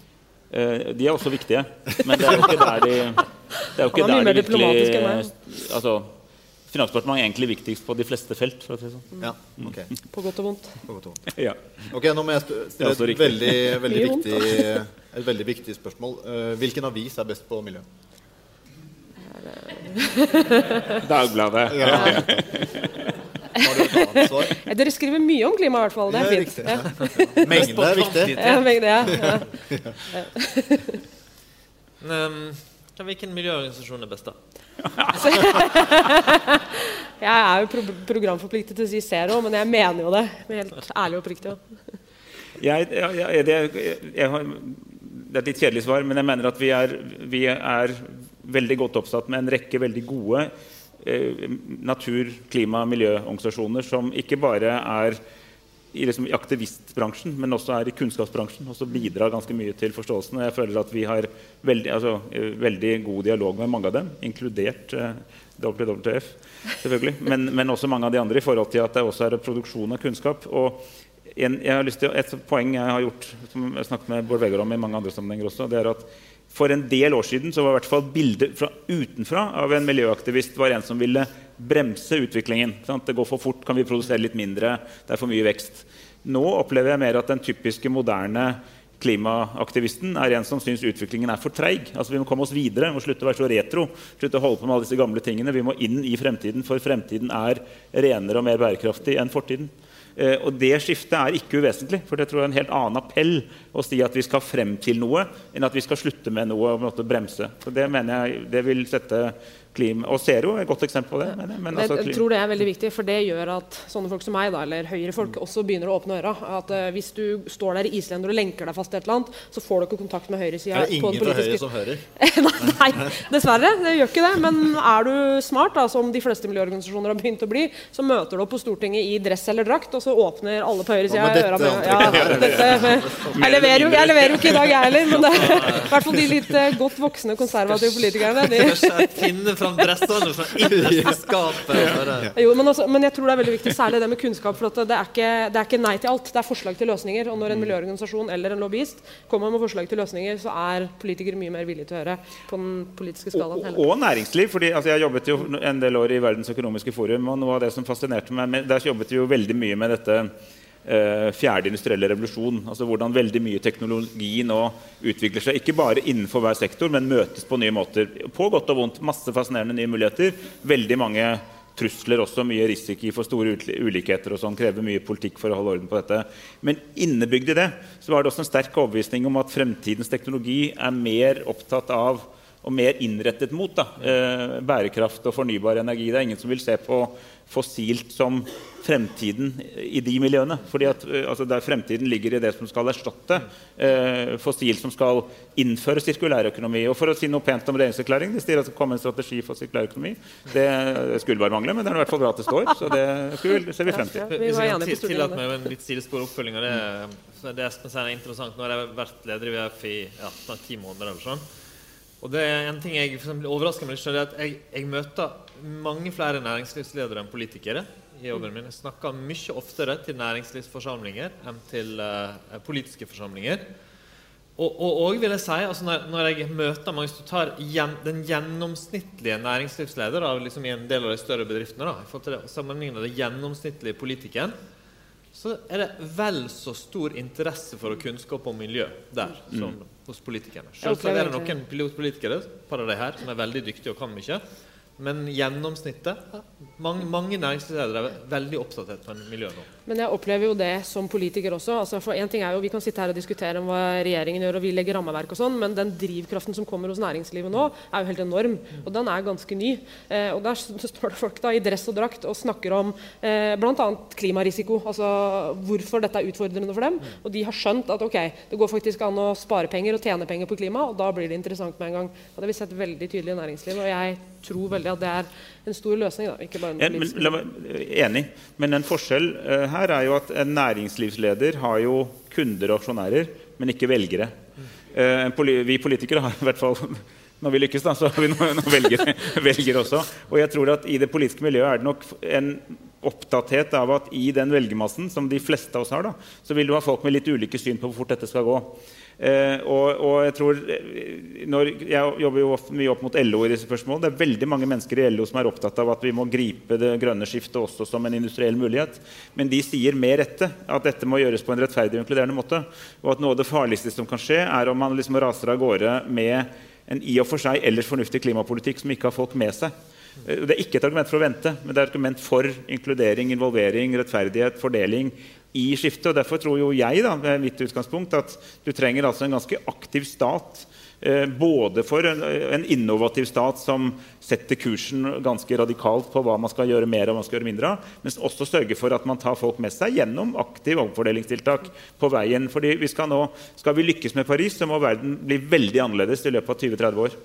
Eh, de er også viktige, men det er jo ikke der de Det er jo ikke der de virkelig altså, Finansdepartementet er egentlig viktigst på de fleste felt. for å si sånn. Ja, ok. På godt og vondt. På godt og vondt. Ja. Ok, Nå må jeg stille et, et veldig, veldig, viktig, et veldig viktig spørsmål. Eh, hvilken avis er best på miljø? Dagbladet. Ja. Ja, Dere skriver mye om klima, i hvert fall. Det er fint. Ja. Mengde er viktig. Ja, mengde, det, ja. Um, hvilken miljøorganisasjon er best, da? Jeg er jo pro programforpliktet til å si zero, men jeg mener jo det. Helt ærlig oppriktig. Jeg, jeg, jeg, det, har, det er et litt kjedelig svar, men jeg mener at vi er, vi er veldig godt oppsatt med en rekke veldig gode eh, natur-, klima- og miljøorganisasjoner som ikke bare er i liksom aktivistbransjen, men også er i kunnskapsbransjen. Og så bidrar ganske mye til forståelsen. Og jeg føler at vi har veldig, altså, eh, veldig god dialog med mange av dem, inkludert eh, WWF, selvfølgelig. Men, men også mange av de andre i forhold til at det også er produksjon av kunnskap. Og en, jeg har lyst til, et poeng jeg har gjort, som jeg har snakket med Bård Vegar om i mange andre sammenhenger også, det er at for en del år siden så var i hvert fall bildet fra utenfra av en miljøaktivist var en som ville bremse utviklingen. Sant? Det går for fort, kan vi produsere litt mindre, det er for mye vekst. Nå opplever jeg mer at den typiske moderne klimaaktivisten er en som syns utviklingen er for treig. Altså, vi må komme oss videre, vi må slutte å være så retro. Slutte å holde på med alle disse gamle tingene. Vi må inn i fremtiden, for fremtiden er renere og mer bærekraftig enn fortiden. Eh, og det skiftet er ikke uvesentlig, for det tror jeg er en helt annen appell å si at vi skal frem til noe, enn at vi skal slutte med noe og bremse. Så det mener jeg det vil sette klima Og Zero er et godt eksempel på det. Men Men altså, jeg tror det er veldig viktig, for det gjør at sånne folk som meg, da, eller høyrefolk, også begynner å åpne øra. At uh, Hvis du står der i Islender og lenker deg fast til et eller annet, så får du ikke kontakt med høyresida. Er det ingen fra Høyre som hører? Nei, dessverre. Det gjør ikke det. Men er du smart, da, som de fleste miljøorganisasjoner har begynt å bli, så møter du opp på Stortinget i dress eller drakt, og så åpner alle på høyresida med øra dette med ja, dette, jeg, leverer jo, jeg leverer jo ikke i dag, jeg heller. Men det, i hvert fall de litt uh, godt voksne konservative politikerne. De, fram dressene fra innerst i skapet. Jo, men, altså, men jeg tror det er veldig viktig, særlig det med kunnskap. For at det, er ikke, det er ikke nei til alt, det er forslag til løsninger. Og når en miljøorganisasjon eller en lobbyist kommer med forslag til løsninger, så er politikere mye mer villige til å høre på den politiske skalaen. og, heller. og næringsliv. fordi altså, Jeg jobbet jo en del år i Verdens økonomiske forum, og noe av det som fascinerte meg med, Der jobbet vi jo veldig mye med dette fjerde industrielle revolusjon. altså Hvordan veldig mye teknologi nå utvikler seg. Ikke bare innenfor hver sektor, men møtes på nye måter. På godt og vondt. Masse fascinerende nye muligheter. Veldig mange trusler også, mye risiko for store ulikheter og sånn, krever mye politikk for å holde orden på dette. Men innebygd i det så var det også en sterk overbevisning om at fremtidens teknologi er mer opptatt av og mer innrettet mot da, eh, bærekraft og fornybar energi. Det er ingen som vil se på fossilt som fremtiden i de miljøene. fordi at eh, altså der Fremtiden ligger i det som skal erstatte eh, fossilt, som skal innføre sirkulærøkonomi. Og for å si noe pent om regjeringserklæringen, det sier at det skal komme en strategi for sirkulærøkonomi. Det skulle bare mangle, men det er i hvert fall bra at det står. Så det ser vi frem til. Vi Hvis jeg kan tillate meg en litt sidespor oppfølging av det, så det Espen sier er interessant. Nå har jeg vært leder i VF i ja, ti måneder. eller sånn. Og det er en ting jeg for overrasker meg litt, er at jeg, jeg møter mange flere næringslivsledere enn politikere i jobben min. Jeg snakker mye oftere til næringslivsforsamlinger enn til uh, politiske forsamlinger. Og, og, og vil jeg si, altså når, når jeg møter mange, som tar gjen, den gjennomsnittlige næringslivsleder da, liksom i en del av de større bedriftene, da, i forhold til det, sammenlignet den gjennomsnittlige politikeren, så er det vel så stor interesse for å kunnskap om miljø der som hos politikerne. Selv er det noen pilotpolitikere par av de her, som er veldig dyktige og kan mye. Men gjennomsnittet mange, mange næringslivsledere er veldig oppdatert på miljø nå. Men jeg opplever jo det som politiker også. Altså for en ting er jo, Vi kan sitte her og diskutere om hva regjeringen gjør, og vi legger rammeverk og sånn, men den drivkraften som kommer hos næringslivet nå, er jo helt enorm. Og den er ganske ny. Eh, og der står det folk da i dress og drakt og snakker om eh, bl.a. klimarisiko. Altså hvorfor dette er utfordrende for dem. Og de har skjønt at ok, det går faktisk an å spare penger og tjene penger på klima, og da blir det interessant med en gang. Og det har vi sett veldig tydelig i næringslivet, og jeg tror veldig at det er en stor løsning, da, ikke bare en en, men, meg, enig, men en forskjell uh, her er jo at en næringslivsleder har jo kunder og aksjonærer, men ikke velgere. Uh, poli vi politikere har i hvert fall når vi lykkes, da, så har vi noen, velgere, velgere også. Og jeg tror at i det politiske miljøet er det nok en opptatthet av at i den velgermassen, som de fleste av oss har, da, så vil du ha folk med litt ulike syn på hvor fort dette skal gå. Eh, og, og jeg tror eh, når, Jeg jobber jo mye opp mot LO i disse spørsmålene. Det er veldig mange mennesker i LO som er opptatt av at vi må gripe det grønne skiftet også som en industriell mulighet. Men de sier med rette at dette må gjøres på en rettferdig og inkluderende måte. Og at noe av det farligste som kan skje, er om man liksom raser av gårde med en i og for seg ellers fornuftig klimapolitikk som ikke har folk med seg. Eh, Det er ikke et argument for å vente, men det er et argument for inkludering, involvering, rettferdighet, fordeling i skiftet. og Derfor tror jo jeg da, med mitt utgangspunkt, at du trenger altså en ganske aktiv stat. eh, Både for en, en innovativ stat som setter kursen ganske radikalt på hva man skal gjøre mer og hva man skal gjøre mindre av, men også sørge for at man tar folk med seg gjennom aktiv omfordelingstiltak på veien. Fordi vi skal, nå, skal vi lykkes med Paris, så må verden bli veldig annerledes i løpet av 20-30 år.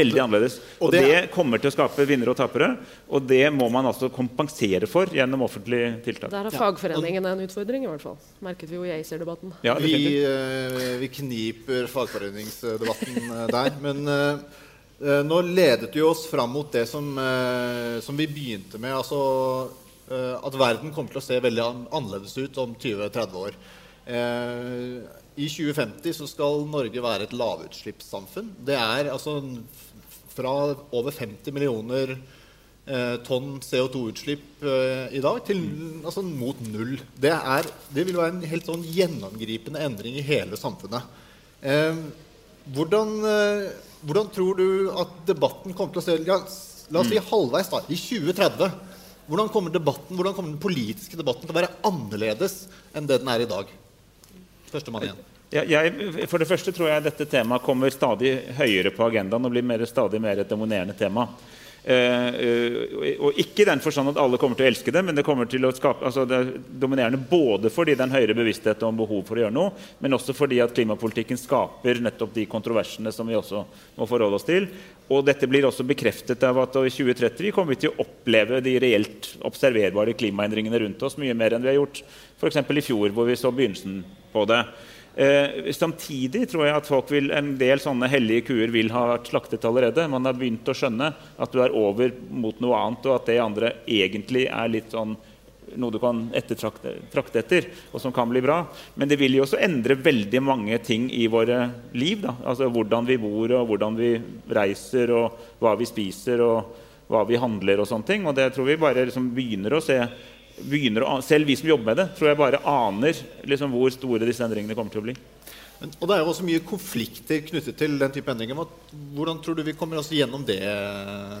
Veldig annerledes. Og det- kommer til å skape vinnere og tapere, og det må man altså kompensere for gjennom offentlige tiltak. Der har fagforeningene en utfordring, i hvert fall. Merket vi jo i ACER-debatten. Ja, Vi, eh, vi kniper fagforeningsdebatten eh, der. Men eh, nå ledet vi oss fram mot det som, eh, som vi begynte med. Altså eh, at verden kommer til å se veldig annerledes ut om 20-30 år. Eh, I 2050 så skal Norge være et lavutslippssamfunn. Det er altså fra over 50 millioner eh, tonn CO2-utslipp eh, i dag til altså, mot null. Det, er, det vil være en helt sånn gjennomgripende endring i hele samfunnet. Hvordan, eh, hvordan tror du at debatten kommer til å se ja, La oss si halvveis, da, i 2030. Hvordan kommer, debatten, hvordan kommer den politiske debatten til å være annerledes enn det den er i dag? Førstemann igjen. Ja, jeg, for det første tror jeg dette temaet kommer stadig høyere på agendaen og blir mer, stadig mer et dominerende tema. Eh, eh, og ikke i den forstand at alle kommer til å elske det, men det kommer til å skape altså det er dominerende både fordi det er en høyere bevissthet om behov for å gjøre noe, men også fordi at klimapolitikken skaper nettopp de kontroversene som vi også må forholde oss til. Og dette blir også bekreftet av at i 2030 kommer vi til å oppleve de reelt observerbare klimaendringene rundt oss mye mer enn vi har gjort f.eks. i fjor, hvor vi så begynnelsen på det. Eh, samtidig tror jeg at folk vil, en del sånne hellige kuer vil ha vært slaktet allerede. Man har begynt å skjønne at du er over mot noe annet, og at det andre egentlig er litt sånn noe du kan ettertrakte trakte etter, og som kan bli bra. Men det vil jo også endre veldig mange ting i våre liv. Da. Altså Hvordan vi bor, og hvordan vi reiser, og hva vi spiser, og hva vi handler og sånne ting. Og det tror vi bare liksom begynner å se begynner å, Selv vi som jobber med det, tror jeg bare aner liksom hvor store disse endringene kommer til å bli. Men, og det er jo også mye konflikter knyttet til den type endringer. Hvordan tror du vi kommer oss gjennom det,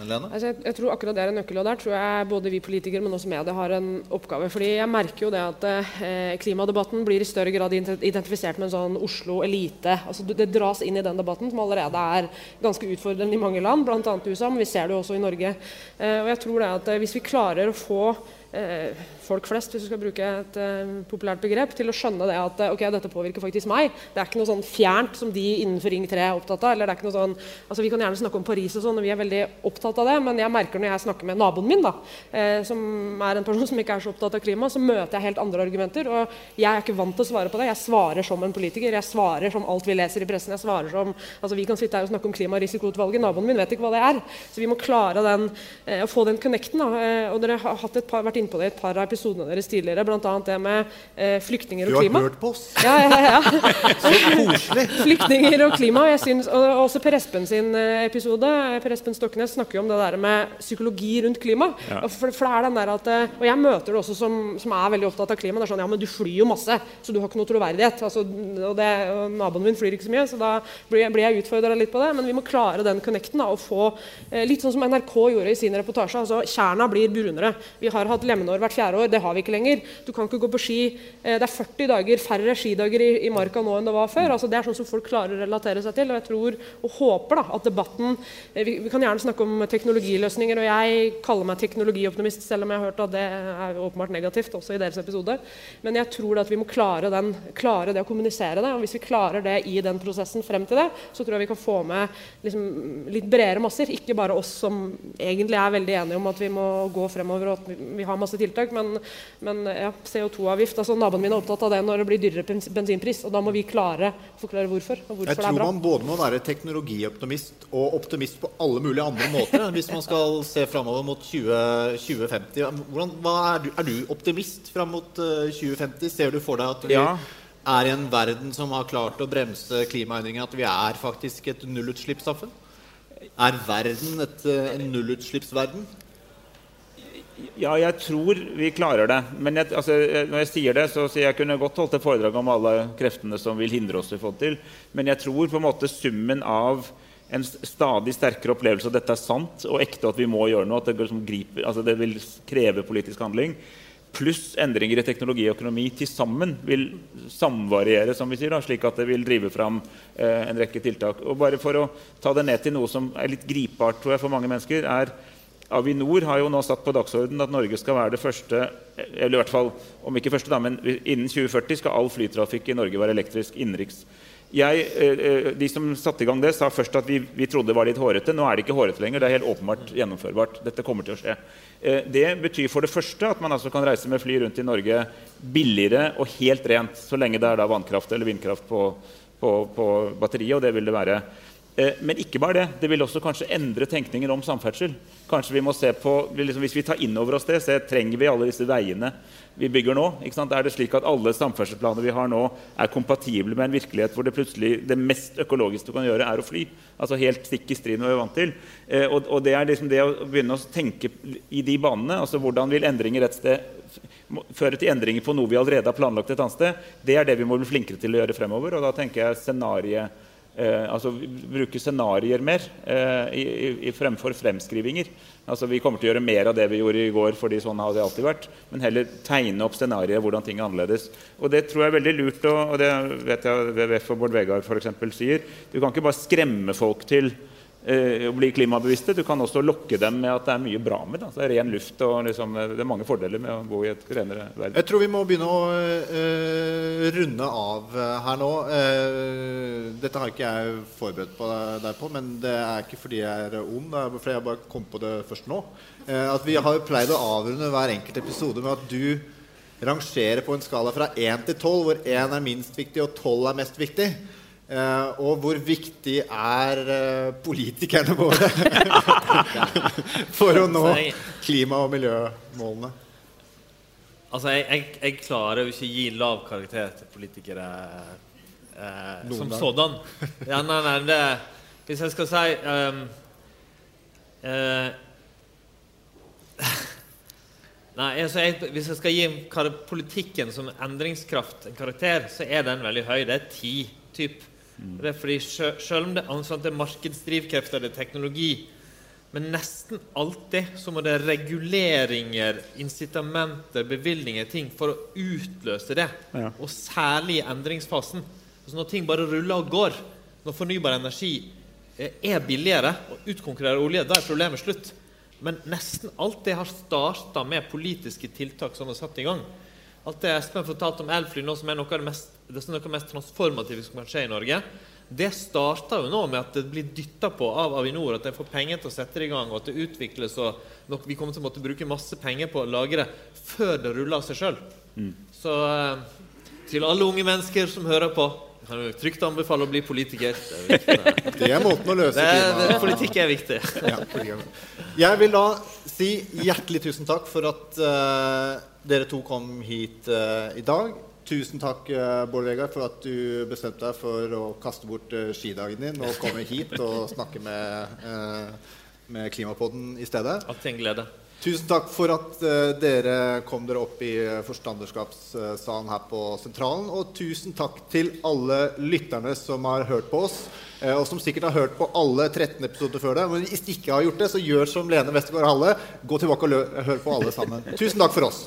Lene? Altså, jeg, jeg tror akkurat det er en nøkkel, og der tror jeg både vi politikere, men også media har en oppgave. Fordi jeg merker jo det at eh, klimadebatten blir i større grad identifisert med en sånn Oslo-elite. Altså, det, dras inn i den debatten, som allerede er ganske utfordrende i mange land, bl.a. i USA, men vi ser det jo også i Norge. Eh, og jeg tror det at eh, hvis vi klarer å få uh, folk flest, hvis du skal bruke et uh, populært begrep, til å skjønne det at eh, ok, dette påvirker faktisk meg. Det er ikke noe sånn fjernt som de innenfor Ring 3 er opptatt av. eller det er ikke noe sånn, altså Vi kan gjerne snakke om Paris, og sånn, og vi er veldig opptatt av det, men jeg merker når jeg snakker med naboen min, da, uh, som er en person som ikke er så opptatt av klima, så møter jeg helt andre argumenter. Og jeg er ikke vant til å svare på det. Jeg svarer som en politiker. Jeg svarer som alt vi leser i pressen. jeg svarer som, altså Vi kan sitte her og snakke om klimarisikoutvalget. Naboen min vet ikke hva det er. Så vi må klare den, uh, å få den connecten. da, og Dere har et par, vært inne på det i et par av episodene deres tidligere, bl.a. det med eh, flyktninger Du har klima. hørt på oss. Ja, ja, ja. Så koselig! Flyktninger og klima. Jeg synes, og også Per Espen sin eh, episode. Per Espen Stoknes snakker jo om det der med psykologi rundt klima. Ja. For, for det er den der at, eh, og jeg møter det også som, som er veldig opptatt av klima. Det er sånn ja, men du flyr jo masse, så du har ikke noe troverdighet. Altså, og, det, og naboen min flyr ikke så mye, så da blir jeg, blir jeg utfordra litt på det. Men vi må klare den connecten da, og få eh, litt sånn som NRK gjorde i sin reportasje. altså Tjerna blir brunere. Vi har hatt lemenår hvert fjerde år. Det har vi ikke lenger. Du kan ikke gå på ski. Eh, det er 40 dager færre skidager i, i marka nå enn det var før. altså Det er sånn som folk klarer å relatere seg til. Og jeg tror og håper da, at debatten eh, vi, vi kan gjerne snakke om teknologiløsninger, og jeg kaller meg teknologioptimist, selv om jeg har hørt at det er åpenbart negativt også i deres episode. Men jeg tror at vi må klare, den, klare det å kommunisere det. Og hvis vi klarer det i den prosessen frem til det, så tror jeg vi kan få med liksom, litt bredere masser. Ikke bare oss som egentlig er veldig enige om at vi må gå fremover og at vi har masse tiltak. Men, men ja, CO2-avgift altså Naboen min er opptatt av det når det blir dyrere bensinpris. Og da må vi klare å forklare hvorfor. Og hvorfor Jeg det er tror bra. man både må være teknologioptimist og optimist på alle mulige andre måter hvis man skal se framover mot 20, 2050. Hvordan, hva er, du, er du optimist fram mot uh, 2050? Ser du for deg at vi Ja. er i en verden som har klart å bremse klimaendringene? At vi er faktisk et nullutslippssamfunn? Er verden et, eh, en nullutslippsverden? Ja, jeg tror vi klarer det. Men jeg, altså, når jeg sier det, så sier jeg kunne godt holdt et foredrag om alle kreftene som vil hindre oss i å få det til. Men jeg tror på en måte summen av en stadig sterkere opplevelse at dette er sant og ekte, at vi må gjøre noe. at Det, liksom griper, altså det vil kreve politisk handling. Pluss endringer i teknologi og økonomi til sammen vil samvariere, som vi sier, da, slik at det vil drive fram eh, en rekke tiltak. Og bare For å ta det ned til noe som er litt gripbart tror jeg, for mange mennesker, er Avinor har jo nå satt på dagsordenen at Norge skal være det første eller i hvert fall, om ikke første da, men Innen 2040 skal all flytrafikk i Norge være elektrisk innenriks. Jeg, eh, eh, de som satte i gang det, sa først at vi, vi, trodde det var litt hårete. Nå er det ikke hårete lenger. Det er helt åpenbart gjennomførbart. Dette kommer til å skje. Eh, det betyr for det første at man altså kan reise med fly rundt i Norge billigere og helt rent, så lenge det er da vannkraft eller vindkraft på, på, på batteriet, og det vil det være. Men ikke bare det. Det vil også kanskje endre tenkningen om samferdsel. Kanskje vi må se på, liksom, Hvis vi tar inn over oss det, så trenger vi alle disse veiene vi bygger nå? Er det slik at alle samferdselsplaner vi har nå, er kompatible med en virkelighet hvor det plutselig det mest økologiske du kan gjøre, er å fly? Altså Helt stikk i strid med hva vi er vant til. Eh, og, og, det er liksom det å begynne å tenke i de banene. altså Hvordan vil endringer et sted føre til endringer på noe vi allerede har planlagt et annet sted? Det er det vi må bli flinkere til å gjøre fremover. og da tenker jeg scenariet Eh, altså bruke scenarioer mer eh, i, i, fremfor fremskrivinger. Altså Vi kommer til å gjøre mer av det vi gjorde i går, fordi sånn har det alltid vært. Men heller tegne opp scenarioer hvordan ting er annerledes. Og det tror jeg er veldig lurt, og, og det vet jeg WWF og Bård Vegard for eksempel, sier. Du kan ikke bare skremme folk til eh, å bli klimabevisste. Du kan også lokke dem med at det er mye bra med det. det er ren luft og liksom, det er mange fordeler med å bo i et renere verden. Jeg tror vi må begynne å uh, runde av uh, her nå. Uh, dette har ikke jeg forberedt på deg på, men det er ikke fordi jeg er ond, det er fordi jeg bare kom på det først nå. at Vi har pleid å avrunde hver enkelt episode med at du rangerer på en skala fra 1 til 12, hvor 1 er minst viktig og 12 er mest viktig. Uh, og hvor viktig er uh, politikerne våre for å nå klima- og miljømålene? Altså, jeg, jeg, jeg, klarer jo ikke å gi lav karakter til politikere uh, som sådan. Ja, nei, nei, det, hvis jeg skal si um, Nei, altså jeg, Hvis jeg skal gi politikken som endringskraft en karakter, så er den veldig høy. Det er ti. Typ. Mm. Det er fordi Selv om det, sånn det er markedsdrivkrefter, det er teknologi Men nesten alltid så må det reguleringer, incitamenter, bevilgninger, ting for å utløse det. Ja. Og særlig i endringsfasen. Altså når ting bare ruller og går, når fornybar energi er billigere og utkonkurrerer olje, da er problemet slutt. Men nesten alt det har starta med politiske tiltak som er satt i gang. Alt det Espen fortalte om elfly nå, som er noe av det mest, det er noe av det mest transformative som kan skje i Norge, det starta jo nå med at det blir dytta på av Avinor, at de får penger til å sette det i gang, og at det utvikles og nok, Vi kommer til å måtte bruke masse penger på å lage det før det ruller av seg sjøl. Mm. Så eh, til alle unge mennesker som hører på kan jo trygt anbefale å bli politiker. Det er, det er måten å løse det, Politikk er viktig. Ja, jeg vil da si hjertelig tusen takk for at uh, dere to kom hit uh, i dag. Tusen takk, uh, Bård Vegar, for at du bestemte deg for å kaste bort skidagen din og komme hit og snakke med, med Klimapodden i stedet. Alltid en glede. Tusen takk for at dere kom dere opp i forstanderskapssalen her på Sentralen. Og tusen takk til alle lytterne som har hørt på oss. Eh, og som sikkert har hørt på alle 13 episoder før det. Men hvis de ikke har gjort det, så gjør som Lene Westergård Halle. Gå tilbake og hør på alle sammen. Tusen takk for oss.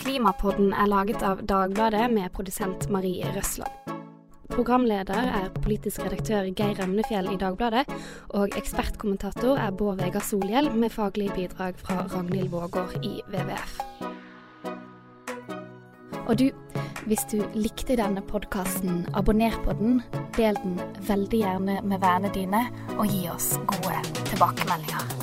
Klimapodden er laget av Dagbladet med produsent Marie Røsland. Programleder er politisk redaktør Geir Emnefjell i Dagbladet, og ekspertkommentator er Bård Vegar Solhjell med faglig bidrag fra Ragnhild Vågård i WWF. Og du, hvis du likte denne podkasten, abonner på den, del den veldig gjerne med vennene dine, og gi oss gode tilbakemeldinger.